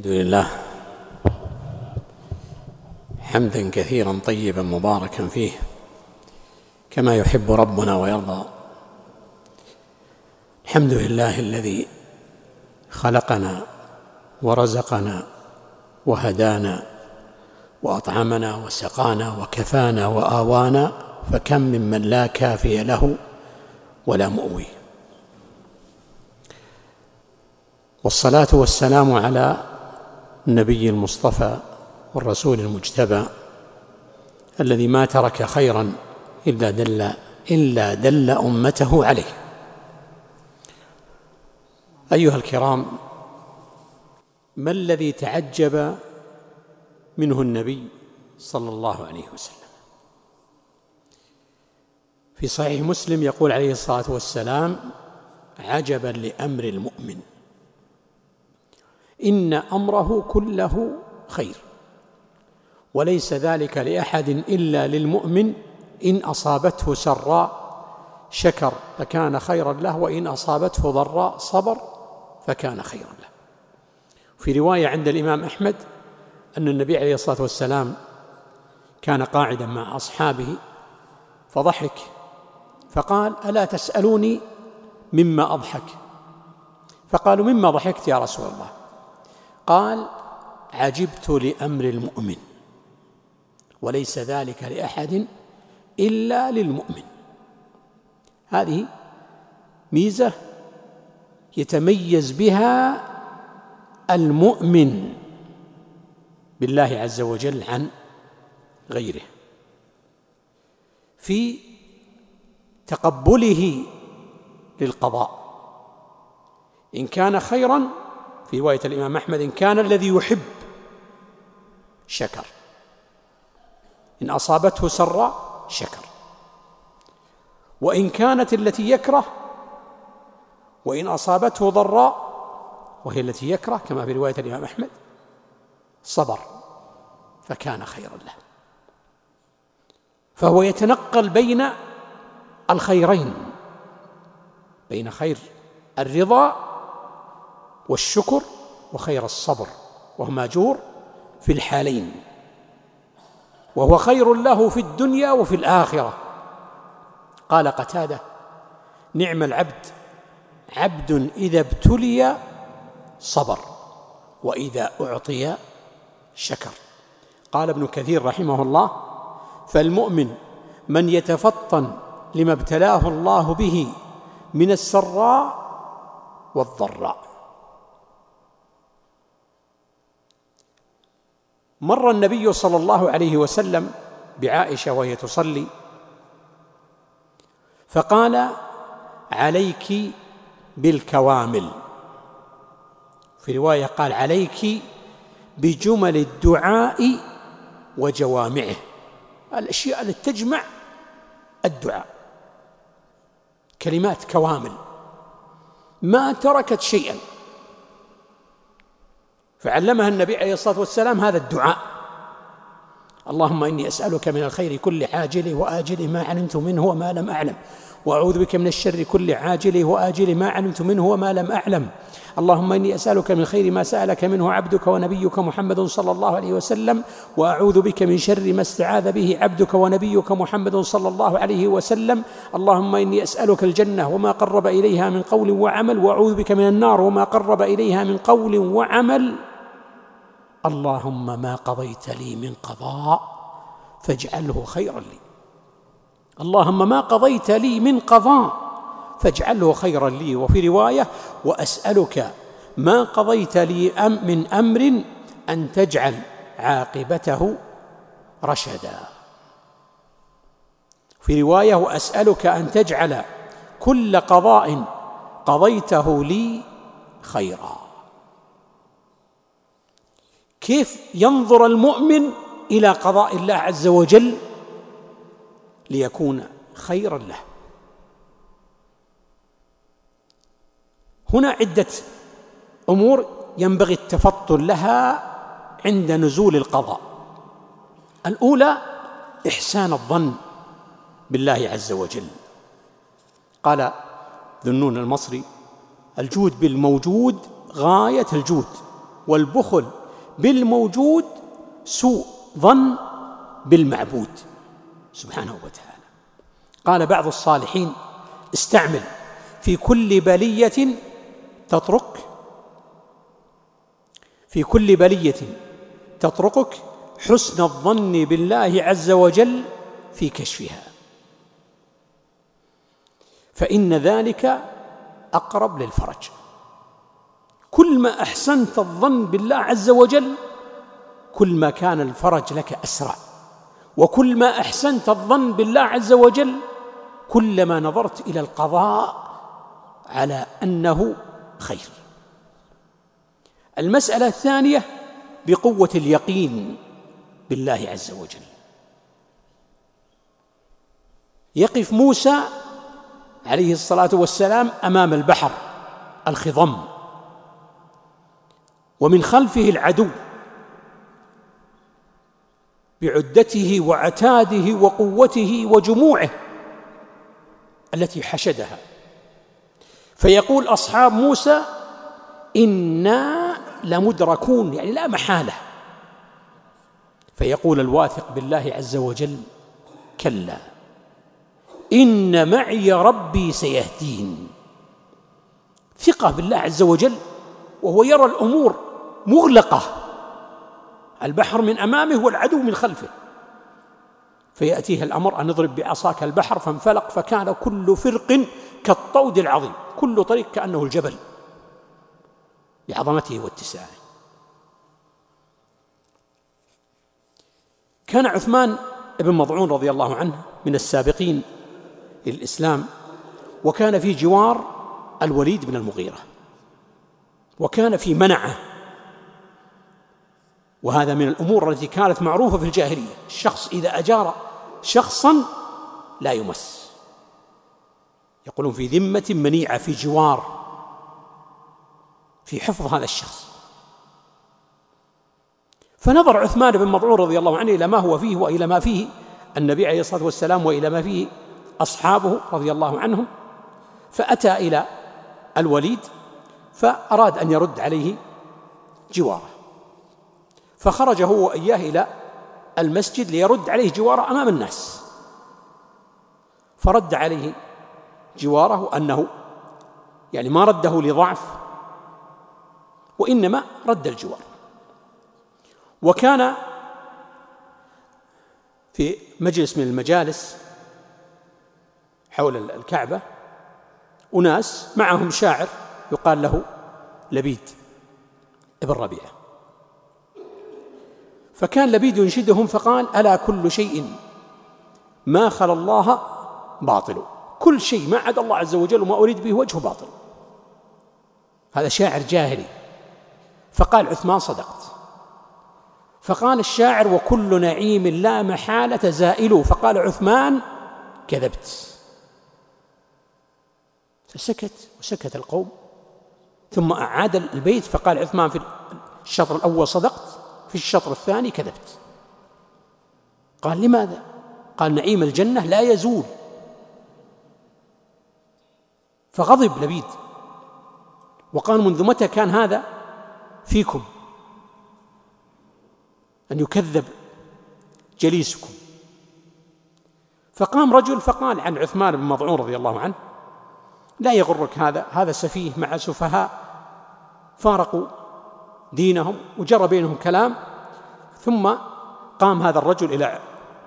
الحمد لله. حمدا كثيرا طيبا مباركا فيه كما يحب ربنا ويرضى. الحمد لله الذي خلقنا ورزقنا وهدانا وأطعمنا وسقانا وكفانا وآوانا فكم ممن لا كافي له ولا مؤوي. والصلاة والسلام على النبي المصطفى والرسول المجتبى الذي ما ترك خيرا إلا دل إلا دل أمته عليه. أيها الكرام ما الذي تعجب منه النبي صلى الله عليه وسلم؟ في صحيح مسلم يقول عليه الصلاة والسلام عجبا لأمر المؤمن. إن أمره كله خير. وليس ذلك لأحد إلا للمؤمن إن أصابته سراء شكر فكان خيرا له وإن أصابته ضراء صبر فكان خيرا له. في رواية عند الإمام أحمد أن النبي عليه الصلاة والسلام كان قاعدا مع أصحابه فضحك فقال ألا تسألوني مما أضحك؟ فقالوا مما ضحكت يا رسول الله. قال عجبت لأمر المؤمن وليس ذلك لأحد إلا للمؤمن. هذه ميزة يتميز بها المؤمن بالله عز وجل عن غيره. في تقبله للقضاء إن كان خيرا في رواية الإمام أحمد إن كان الذي يحب شكر. إن أصابته سراء شكر. وإن كانت التي يكره وإن أصابته ضراء وهي التي يكره كما في رواية الإمام أحمد صبر فكان خيرا له. فهو يتنقل بين الخيرين بين خير الرضا والشكر وخير الصبر وهو ماجور في الحالين. وهو خير له في الدنيا وفي الآخرة. قال قتادة نعم العبد عبد إذا ابتلي صبر وإذا أعطي شكر. قال ابن كثير رحمه الله فالمؤمن من يتفطن لما ابتلاه الله به من السراء والضراء. مر النبي صلى الله عليه وسلم بعائشة وهي تصلي فقال عليك بالكوامل. في رواية قال عليك بجمل الدعاء وجوامعه. الأشياء التي تجمع الدعاء. كلمات كوامل. ما تركت شيئا. فعلمها النبي عليه الصلاة والسلام هذا الدعاء. اللهم إني أسألك من الخير كل عاجله واجله ما علمت منه وما لم أعلم. وأعوذ بك من الشر كل عاجله وآجله ما علمت منه وما لم أعلم. اللهم إني أسألك من خير ما سألك منه عبدك ونبيك محمد صلى الله عليه وسلم وأعوذ بك من شر ما استعاذ به عبدك ونبيك محمد صلى الله عليه وسلم. اللهم إني أسألك الجنة وما قرب إليها من قول وعمل وأعوذ بك من النار وما قرب إليها من قول وعمل. اللهم ما قضيت لي من قضاء فاجعله خيرا لي. اللهم ما قضيت لي من قضاء فاجعله خيرا لي. وفي رواية وأسألك ما قضيت لي من أمر أن تجعل عاقبته رشدا. في رواية وأسألك أن تجعل كل قضاء قضيته لي خيرا. كيف ينظر المؤمن إلى قضاء الله عز وجل؟ ليكون خيرا له. هنا عدة أمور ينبغي التفطن لها عند نزول القضاء. الأولى إحسان الظن بالله عز وجل. قال ذنون المصري الجود بالموجود غاية الجود والبخل بالموجود سوء ظن بالمعبود. سبحانه وتعالى. قال بعض الصالحين استعمل في كل بلية تطرق في كل بلية تطرقك حسن الظن بالله عز وجل في كشفها. فإن ذلك أقرب للفرج. كل ما أحسنت الظن بالله عز وجل كل ما كان الفرج لك أسرع. وكل ما أحسنت الظن بالله عز وجل كلما نظرت إلى القضاء على أنه خير. المسألة الثانية بقوة اليقين بالله عز وجل. يقف موسى عليه الصلاة والسلام أمام البحر الخضم ومن خلفه العدو بعدته وعتاده وقوته وجموعه التي حشدها. فيقول أصحاب موسى إنا لمدركون يعني لا محالة. فيقول الواثق بالله عز وجل كلا. إن معي ربي سيهدين. ثقة بالله عز وجل وهو يرى الأمور مغلقة. البحر من أمامه والعدو من خلفه. فيأتيه الأمر أن اضرب بعصاك البحر فانفلق فكان كل فرق كالطود العظيم. كل طريق كأنه الجبل. بعظمته واتساعه. كان عثمان بن مضعون رضي الله عنه من السابقين للإسلام وكان في جوار الوليد بن المغيرة وكان في منعه وهذا من الأمور التي كانت معروفة في الجاهلية. الشخص إذا أجار شخصا لا يمس. يقولون في ذمة منيعة في جوار في حفظ هذا الشخص. فنظر عثمان بن مضعون رضي الله عنه إلى ما هو فيه وإلى ما فيه. النبي عليه الصلاة والسلام وإلى ما فيه أصحابه رضي الله عنهم. فأتى إلى الوليد فأراد أن يرد عليه جواره. فخرج هو وإياه إلى المسجد ليرد عليه جواره أمام الناس. فرد عليه جواره أنه يعني ما رده لضعف وإنما رد الجوار. وكان في مجلس من المجالس حول الكعبة أناس معهم شاعر يقال له لبيد ابن ربيعة. فكان لبيد ينشدهم فقال ألا كل شيء ما خلا الله باطل؟ كل شيء ما عدا الله عز وجل وما أريد به وجهه باطل. هذا شاعر جاهلي. فقال عثمان صدقت. فقال الشاعر وكل نعيم لا محالة زائل. فقال عثمان كذبت. فسكت وسكت القوم. ثم أعاد البيت فقال عثمان في الشطر الأول صدقت. في الشطر الثاني كذبت. قال لماذا؟ قال نعيم الجنة لا يزول. فغضب لبيد. وقال منذ متى كان هذا؟ فيكم. أن يكذب جليسكم. فقام رجل فقال عن عثمان بن مضعون رضي الله عنه لا يغرك هذا هذا سفيه مع سفهاء فارقوا دينهم وجرى بينهم كلام ثم قام هذا الرجل إلى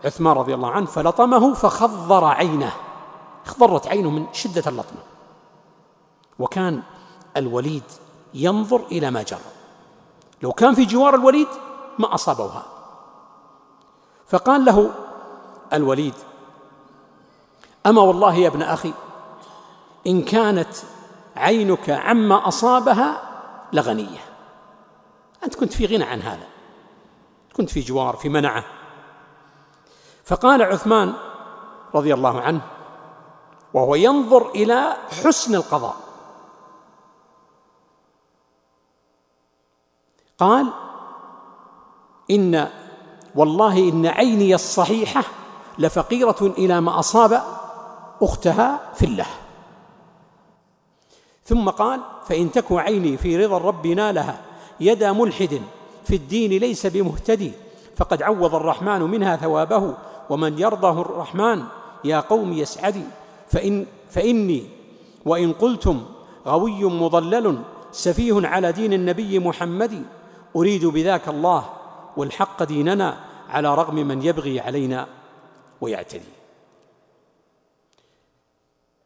عثمان رضي الله عنه فلطمه فخضر عينه اخضرت عينه من شدة اللطمة. وكان الوليد ينظر إلى ما جرى. لو كان في جوار الوليد ما أصابه هذا فقال له الوليد أما والله يا ابن أخي إن كانت عينك عما أصابها لغنية. أنت كنت في غنى عن هذا. كنت في جوار في منعة. فقال عثمان رضي الله عنه وهو ينظر إلى حسن القضاء. قال إن والله إن عيني الصحيحة لفقيرة إلى ما أصاب أختها في الله ثم قال فإن تك عيني في رضا الرب نالها يد ملحد في الدين ليس بمهتدي فقد عوض الرحمن منها ثوابه ومن يرضه الرحمن يا قوم يسعدي. فإن فإني وإن قلتم غوي مضلل سفيه على دين النبي محمد أريد بذاك الله والحق ديننا على رغم من يبغي علينا ويعتدي.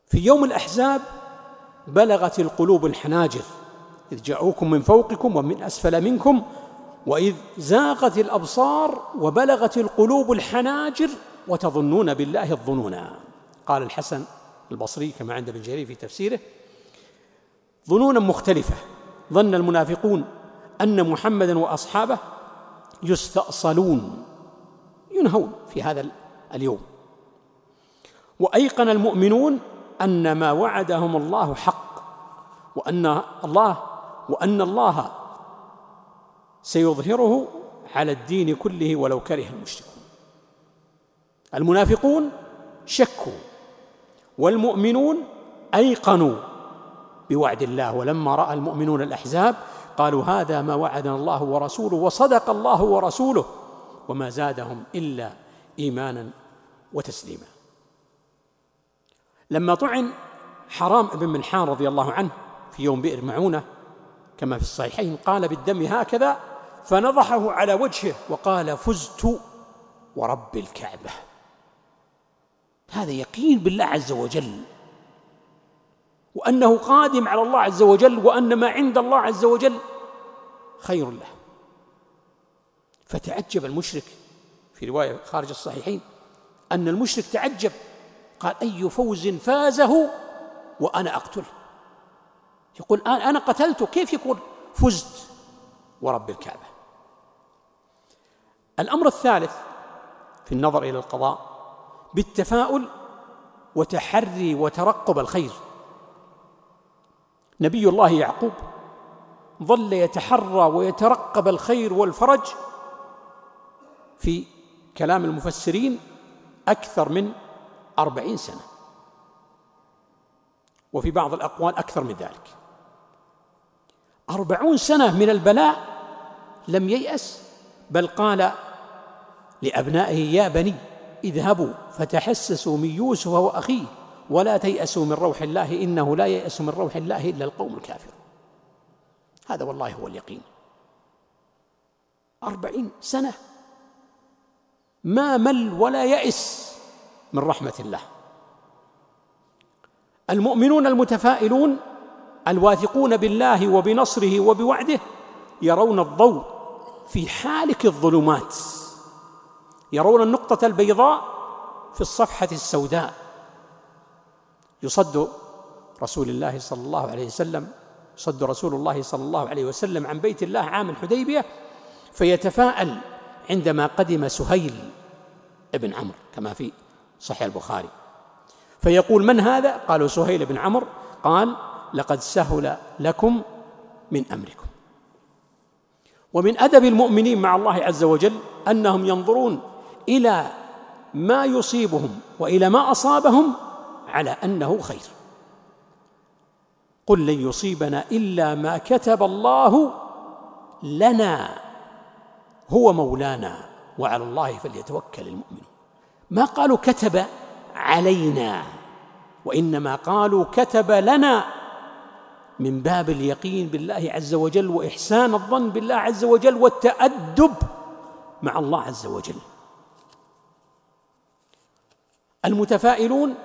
في يوم الأحزاب بلغت القلوب الحناجر إذ جاءوكم من فوقكم ومن أسفل منكم وإذ زاغت الأبصار وبلغت القلوب الحناجر وتظنون بالله الظنونا. قال الحسن البصري كما عند ابن جرير في تفسيره ظنونا مختلفة. ظن المنافقون أن محمدا وأصحابه يستأصلون ينهون في هذا اليوم. وأيقن المؤمنون أن ما وعدهم الله حق وأن الله وأن الله سيظهره على الدين كله ولو كره المشركون. المنافقون شكوا والمؤمنون أيقنوا بوعد الله. ولما رأى المؤمنون الأحزاب قالوا هذا ما وعدنا الله ورسوله وصدق الله ورسوله وما زادهم إلا إيمانا وتسليما. لما طعن حرام بن ملحان رضي الله عنه في يوم بئر معونة كما في الصحيحين قال بالدم هكذا فنضحه على وجهه وقال فزت ورب الكعبة. هذا يقين بالله عز وجل. وأنه قادم على الله عز وجل وأن ما عند الله عز وجل خير له. فتعجب المشرك في رواية خارج الصحيحين أن المشرك تعجب قال أي فوز فازه وأنا أقتله. يقول أنا قتلته كيف يقول فزت ورب الكعبة. الأمر الثالث في النظر إلى القضاء بالتفاؤل وتحري وترقب الخير. نبي الله يعقوب ظل يتحرى ويترقب الخير والفرج في كلام المفسرين أكثر من أربعين سنة وفي بعض الأقوال أكثر من ذلك. أربعون سنة من البلاء لم ييأس بل قال لأبنائه يا بني اذهبوا فتحسسوا من يوسف واخيه ولا تيأسوا من روح الله إنه لا ييأس من روح الله إلا القوم الكافرون. هذا والله هو اليقين. أربعين سنة ما مل ولا يئس من رحمة الله. المؤمنون المتفائلون الواثقون بالله وبنصره وبوعده يرون الضوء في حالك الظلمات يرون النقطة البيضاء في الصفحة السوداء. يصد رسول الله صلى الله عليه وسلم يصد رسول الله صلى الله عليه وسلم عن بيت الله عام الحديبية فيتفاءل عندما قدم سهيل ابن عمرو كما في صحيح البخاري. فيقول من هذا؟ قالوا سهيل بن عمرو. قال لقد سهل لكم من أمركم. ومن أدب المؤمنين مع الله عز وجل أنهم ينظرون إلى ما يصيبهم وإلى ما أصابهم على أنه خير. قل لن يصيبنا إلا ما كتب الله لنا هو مولانا وعلى الله فليتوكل المؤمنون. ما قالوا كتب علينا وإنما قالوا كتب لنا. من باب اليقين بالله عز وجل وإحسان الظن بالله عز وجل والتأدب مع الله عز وجل. المتفائلون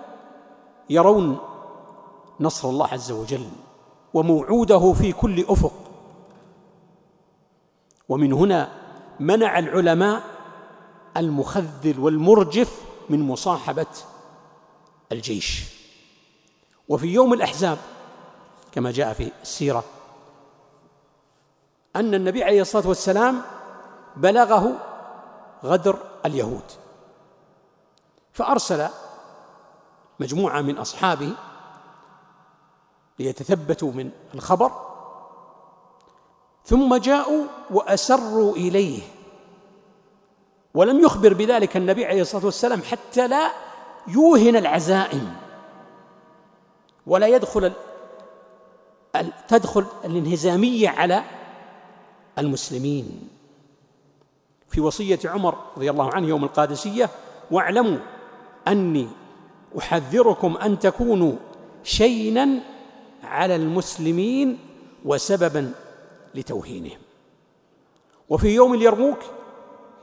يرون نصر الله عز وجل وموعوده في كل أفق. ومن هنا منع العلماء المخذل والمرجف من مصاحبة الجيش. وفي يوم الأحزاب كما جاء في السيرة. أن النبي عليه الصلاة والسلام بلغه غدر اليهود فأرسل مجموعة من أصحابه ليتثبتوا من الخبر ثم جاءوا وأسروا إليه. ولم يخبر بذلك النبي عليه الصلاة والسلام حتى لا يوهن العزائم ولا يدخل تدخل الانهزامية على المسلمين. في وصية عمر رضي الله عنه يوم القادسية واعلموا أني أحذركم أن تكونوا شينا على المسلمين وسببا لتوهينهم. وفي يوم اليرموك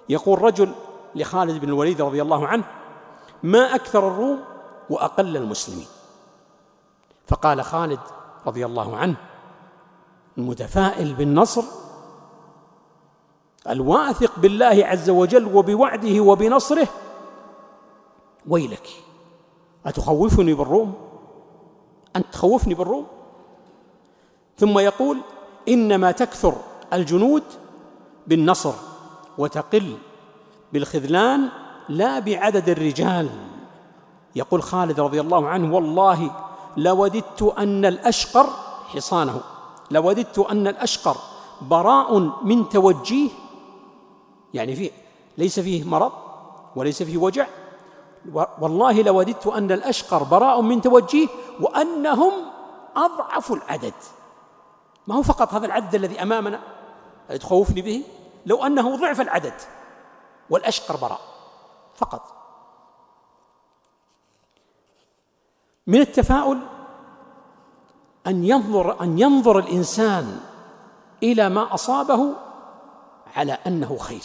يقول رجل لخالد بن الوليد رضي الله عنه ما أكثر الروم وأقل المسلمين. فقال خالد رضي الله عنه. المتفائل بالنصر الواثق بالله عز وجل وبوعده وبنصره. ويلك أتخوفني بالروم؟ أنت تخوفني بالروم؟ ثم يقول إنما تكثر الجنود بالنصر وتقل بالخذلان لا بعدد الرجال. يقول خالد رضي الله عنه والله لوددت أن الأشقر حصانه. لوددت أن الأشقر براء من توجيه يعني فيه ليس فيه مرض وليس فيه وجع. والله لوددت أن الأشقر براء من توجيه وأنهم أضعف العدد. ما هو فقط هذا العدد الذي أمامنا؟ تخوفني به؟ لو أنه ضعف العدد والأشقر براء فقط. من التفاؤل أن ينظر أن ينظر الإنسان إلى ما أصابه على أنه خير.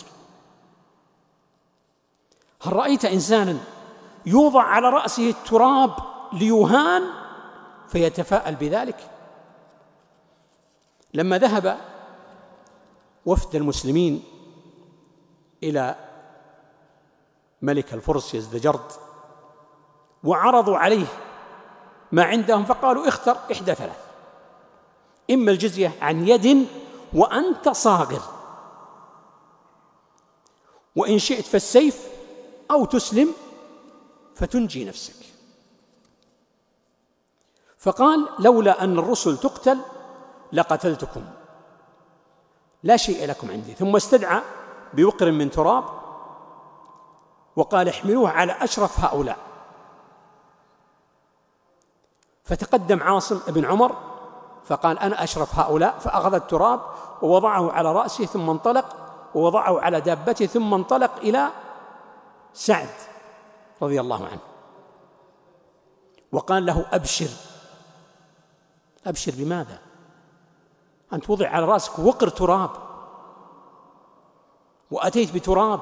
هل رأيت إنسانا يوضع على رأسه التراب ليهان فيتفاءل بذلك؟ لما ذهب وفد المسلمين إلى ملك الفرس يزدجرد وعرضوا عليه ما عندهم فقالوا اختر إحدى ثلاث. إما الجزية عن يد وأنت صاغر. وإن شئت فالسيف أو تسلم فتنجي نفسك. فقال لولا أن الرسل تقتل لقتلتكم. لا شيء لكم عندي. ثم استدعى بوقر من تراب وقال احملوه على أشرف هؤلاء. فتقدم عاصم بن عمر فقال أنا أشرف هؤلاء فأخذ التراب ووضعه على رأسه ثم انطلق ووضعه على دابته ثم انطلق إلى سعد رضي الله عنه. وقال له أبشر. أبشر بماذا؟ أنت وضع على رأسك وقر تراب. وأتيت بتراب.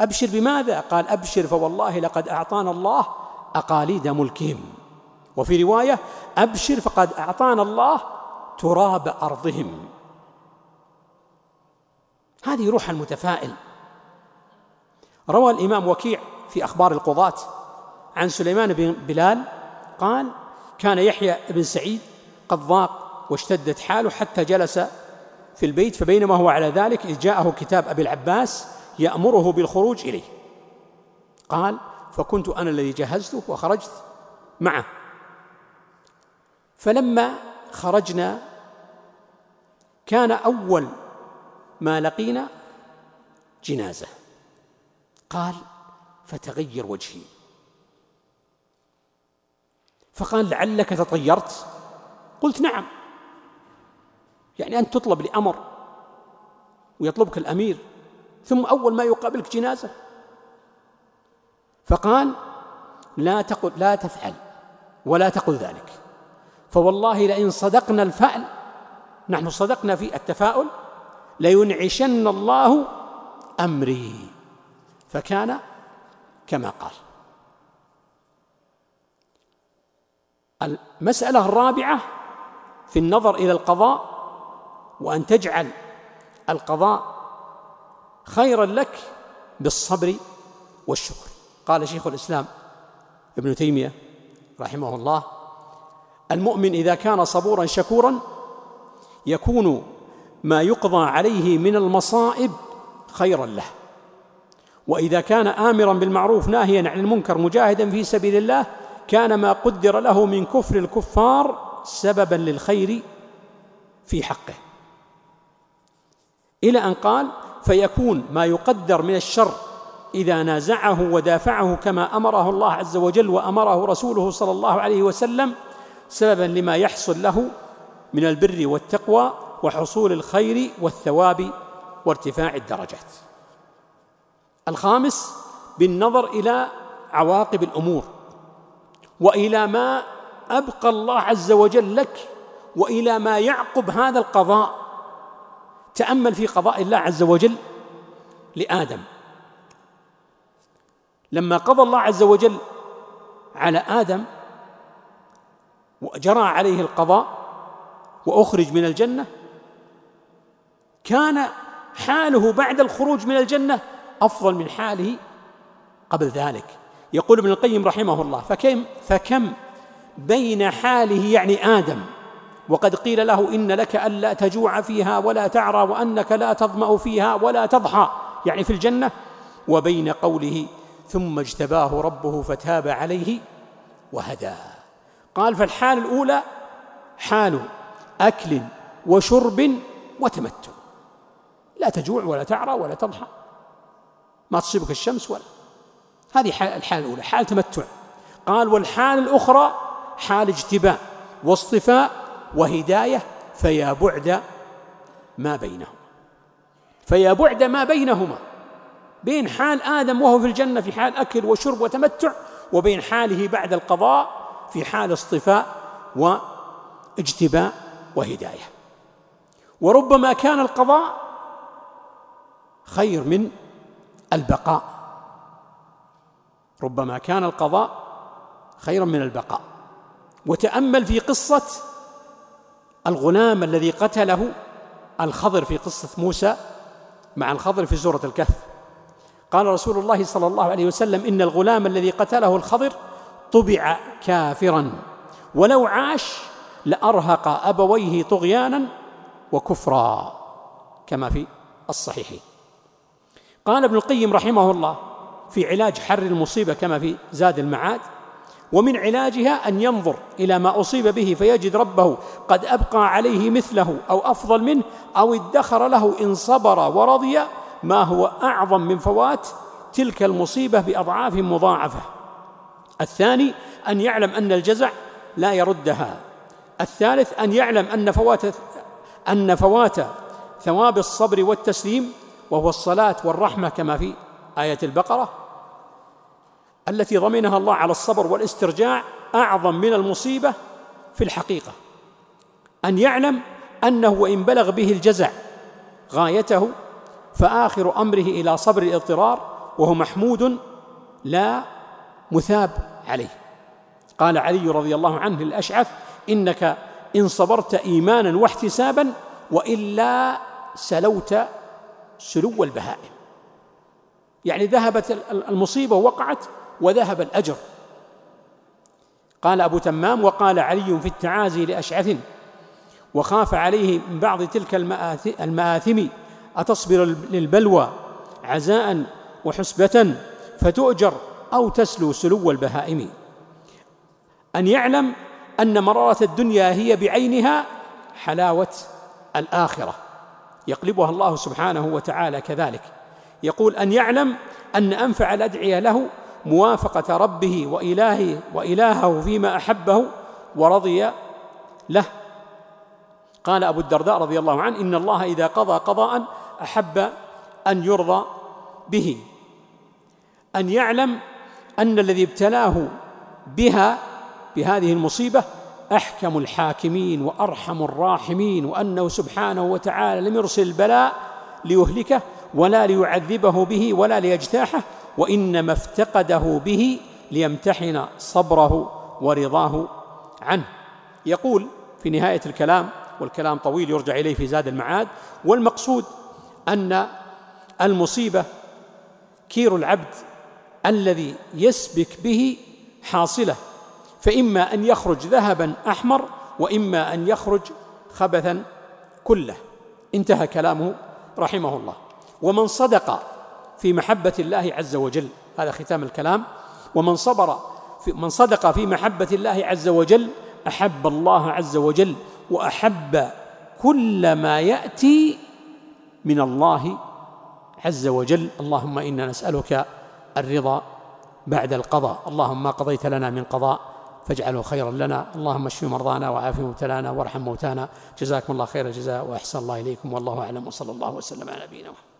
أبشر بماذا؟ قال أبشر فوالله لقد أعطانا الله أقاليد ملكهم. وفي رواية أبشر فقد أعطانا الله تراب أرضهم. هذه روح المتفائل. روى الإمام وكيع في أخبار القضاة عن سليمان بن بلال قال كان يحيى بن سعيد قد ضاق واشتدت حاله حتى جلس في البيت فبينما هو على ذلك إذ جاءه كتاب أبي العباس يأمره بالخروج إليه. قال فكنت أنا الذي جهزته وخرجت معه. فلما خرجنا كان أول ما لقينا جنازة. قال فتغير وجهي. فقال لعلك تطيرت؟ قلت نعم. يعني أنت تطلب لأمر ويطلبك الأمير ثم أول ما يقابلك جنازة. فقال لا تقل لا تفعل ولا تقل ذلك. فوالله لئن صدقنا الفعل نحن صدقنا في التفاؤل لينعشن الله أمري. فكان كما قال. المسألة الرابعة في النظر إلى القضاء وأن تجعل القضاء خيرا لك بالصبر والشكر. قال شيخ الإسلام ابن تيمية رحمه الله المؤمن إذا كان صبورا شكورا يكون ما يقضى عليه من المصائب خيرا له. وإذا كان آمرا بالمعروف ناهيا عن المنكر مجاهدا في سبيل الله كان ما قدر له من كفر الكفار سببا للخير في حقه. إلى أن قال فيكون ما يقدر من الشر إذا نازعه ودافعه كما أمره الله عز وجل وأمره رسوله صلى الله عليه وسلم سببا لما يحصل له من البر والتقوى وحصول الخير والثواب وارتفاع الدرجات. الخامس بالنظر إلى عواقب الأمور وإلى ما أبقى الله عز وجل لك وإلى ما يعقب هذا القضاء. تأمل في قضاء الله عز وجل لآدم. لما قضى الله عز وجل على آدم وجرى عليه القضاء وأخرج من الجنة. كان حاله بعد الخروج من الجنة أفضل من حاله قبل ذلك. يقول ابن القيم رحمه الله فكم فكم بين حاله يعني آدم؟ وقد قيل له إن لك ألا تجوع فيها ولا تعرى وأنك لا تظمأ فيها ولا تضحى. يعني في الجنة. وبين قوله ثم اجتباه ربه فتاب عليه وهدى. قال فالحال الأولى حال أكل وشرب وتمتع. لا تجوع ولا تعرى ولا تضحى. ما تصيبك الشمس ولا. هذه الحالة الأولى حال تمتع. قال والحال الأخرى حال اجتباء. واصطفاء وهداية فيا بعد ما بينهما. فيا بعد ما بينهما. بين حال آدم وهو في الجنة في حال أكل وشرب وتمتع وبين حاله بعد القضاء في حال اصطفاء واجتباء وهداية. وربما كان القضاء خير من البقاء. ربما كان القضاء خيرا من البقاء. وتأمل في قصة الغلام الذي قتله الخضر في قصة موسى مع الخضر في سورة الكهف. قال رسول الله صلى الله عليه وسلم إن الغلام الذي قتله الخضر طبع كافرا. ولو عاش لأرهق أبويه طغيانا وكفرا كما في الصحيحين. قال ابن القيم رحمه الله في علاج حر المصيبة كما في زاد المعاد ومن علاجها أن ينظر إلى ما أصيب به فيجد ربه قد أبقى عليه مثله أو أفضل منه أو ادخر له إن صبر ورضي ما هو أعظم من فوات تلك المصيبة بأضعاف مضاعفة. الثاني أن يعلم أن الجزع لا يردها. الثالث أن يعلم أن فوات أن فوات ثواب الصبر والتسليم وهو الصلاة والرحمة كما في آية البقرة التي ضمنها الله على الصبر والاسترجاع أعظم من المصيبة في الحقيقة. أن يعلم أنه وإن بلغ به الجزع غايته فآخر أمره إلى صبر الاضطرار وهو محمود لا مثاب عليه. قال علي رضي الله عنه للأشعث إنك إن صبرت إيمانا واحتسابا وإلا سلوت سلو البهائم. يعني ذهبت المصيبة وقعت وذهب الأجر. قال أبو تمام وقال علي في التعازي لأشعث وخاف عليه من بعض تلك المآثم أتصبر للبلوى عزاء وحسبة فتؤجر أو تسلو سلو البهائم. أن يعلم أن مرارة الدنيا هي بعينها حلاوة الآخرة. يقلبها الله سبحانه وتعالى كذلك. يقول أن يعلم أن أنفع الأدعية له موافقة ربه وإلهه وإلهه فيما أحبه ورضي له. قال أبو الدرداء رضي الله عنه إن الله إذا قضى قضاء أحب أن يرضى به. أن يعلم أن الذي ابتلاه بها بهذه المصيبة أحكم الحاكمين وأرحم الراحمين وأنه سبحانه وتعالى لم يرسل البلاء ليهلكه ولا ليعذبه به ولا ليجتاحه وإنما افتقده به ليمتحن صبره ورضاه عنه. يقول في نهاية الكلام والكلام طويل يرجع إليه في زاد المعاد والمقصود أن المصيبة كير العبد الذي يسبك به حاصلة فإما أن يخرج ذهبا أحمر وإما أن يخرج خبثا كله. انتهى كلامه رحمه الله. ومن صدق في محبة الله عز وجل هذا ختام الكلام. ومن صبر في من صدق في محبة الله عز وجل أحب الله عز وجل وأحب كل ما يأتي من الله عز وجل. اللهم إنا نسألك الرضا بعد القضاء. اللهم ما قضيت لنا من قضاء فاجعله خيرا لنا. اللهم اشف مرضانا وعاف مبتلانا وارحم موتانا. جزاكم الله خير الجزاء وأحسن الله إليكم والله أعلم. وصلى الله وسلم على نبينا محمد.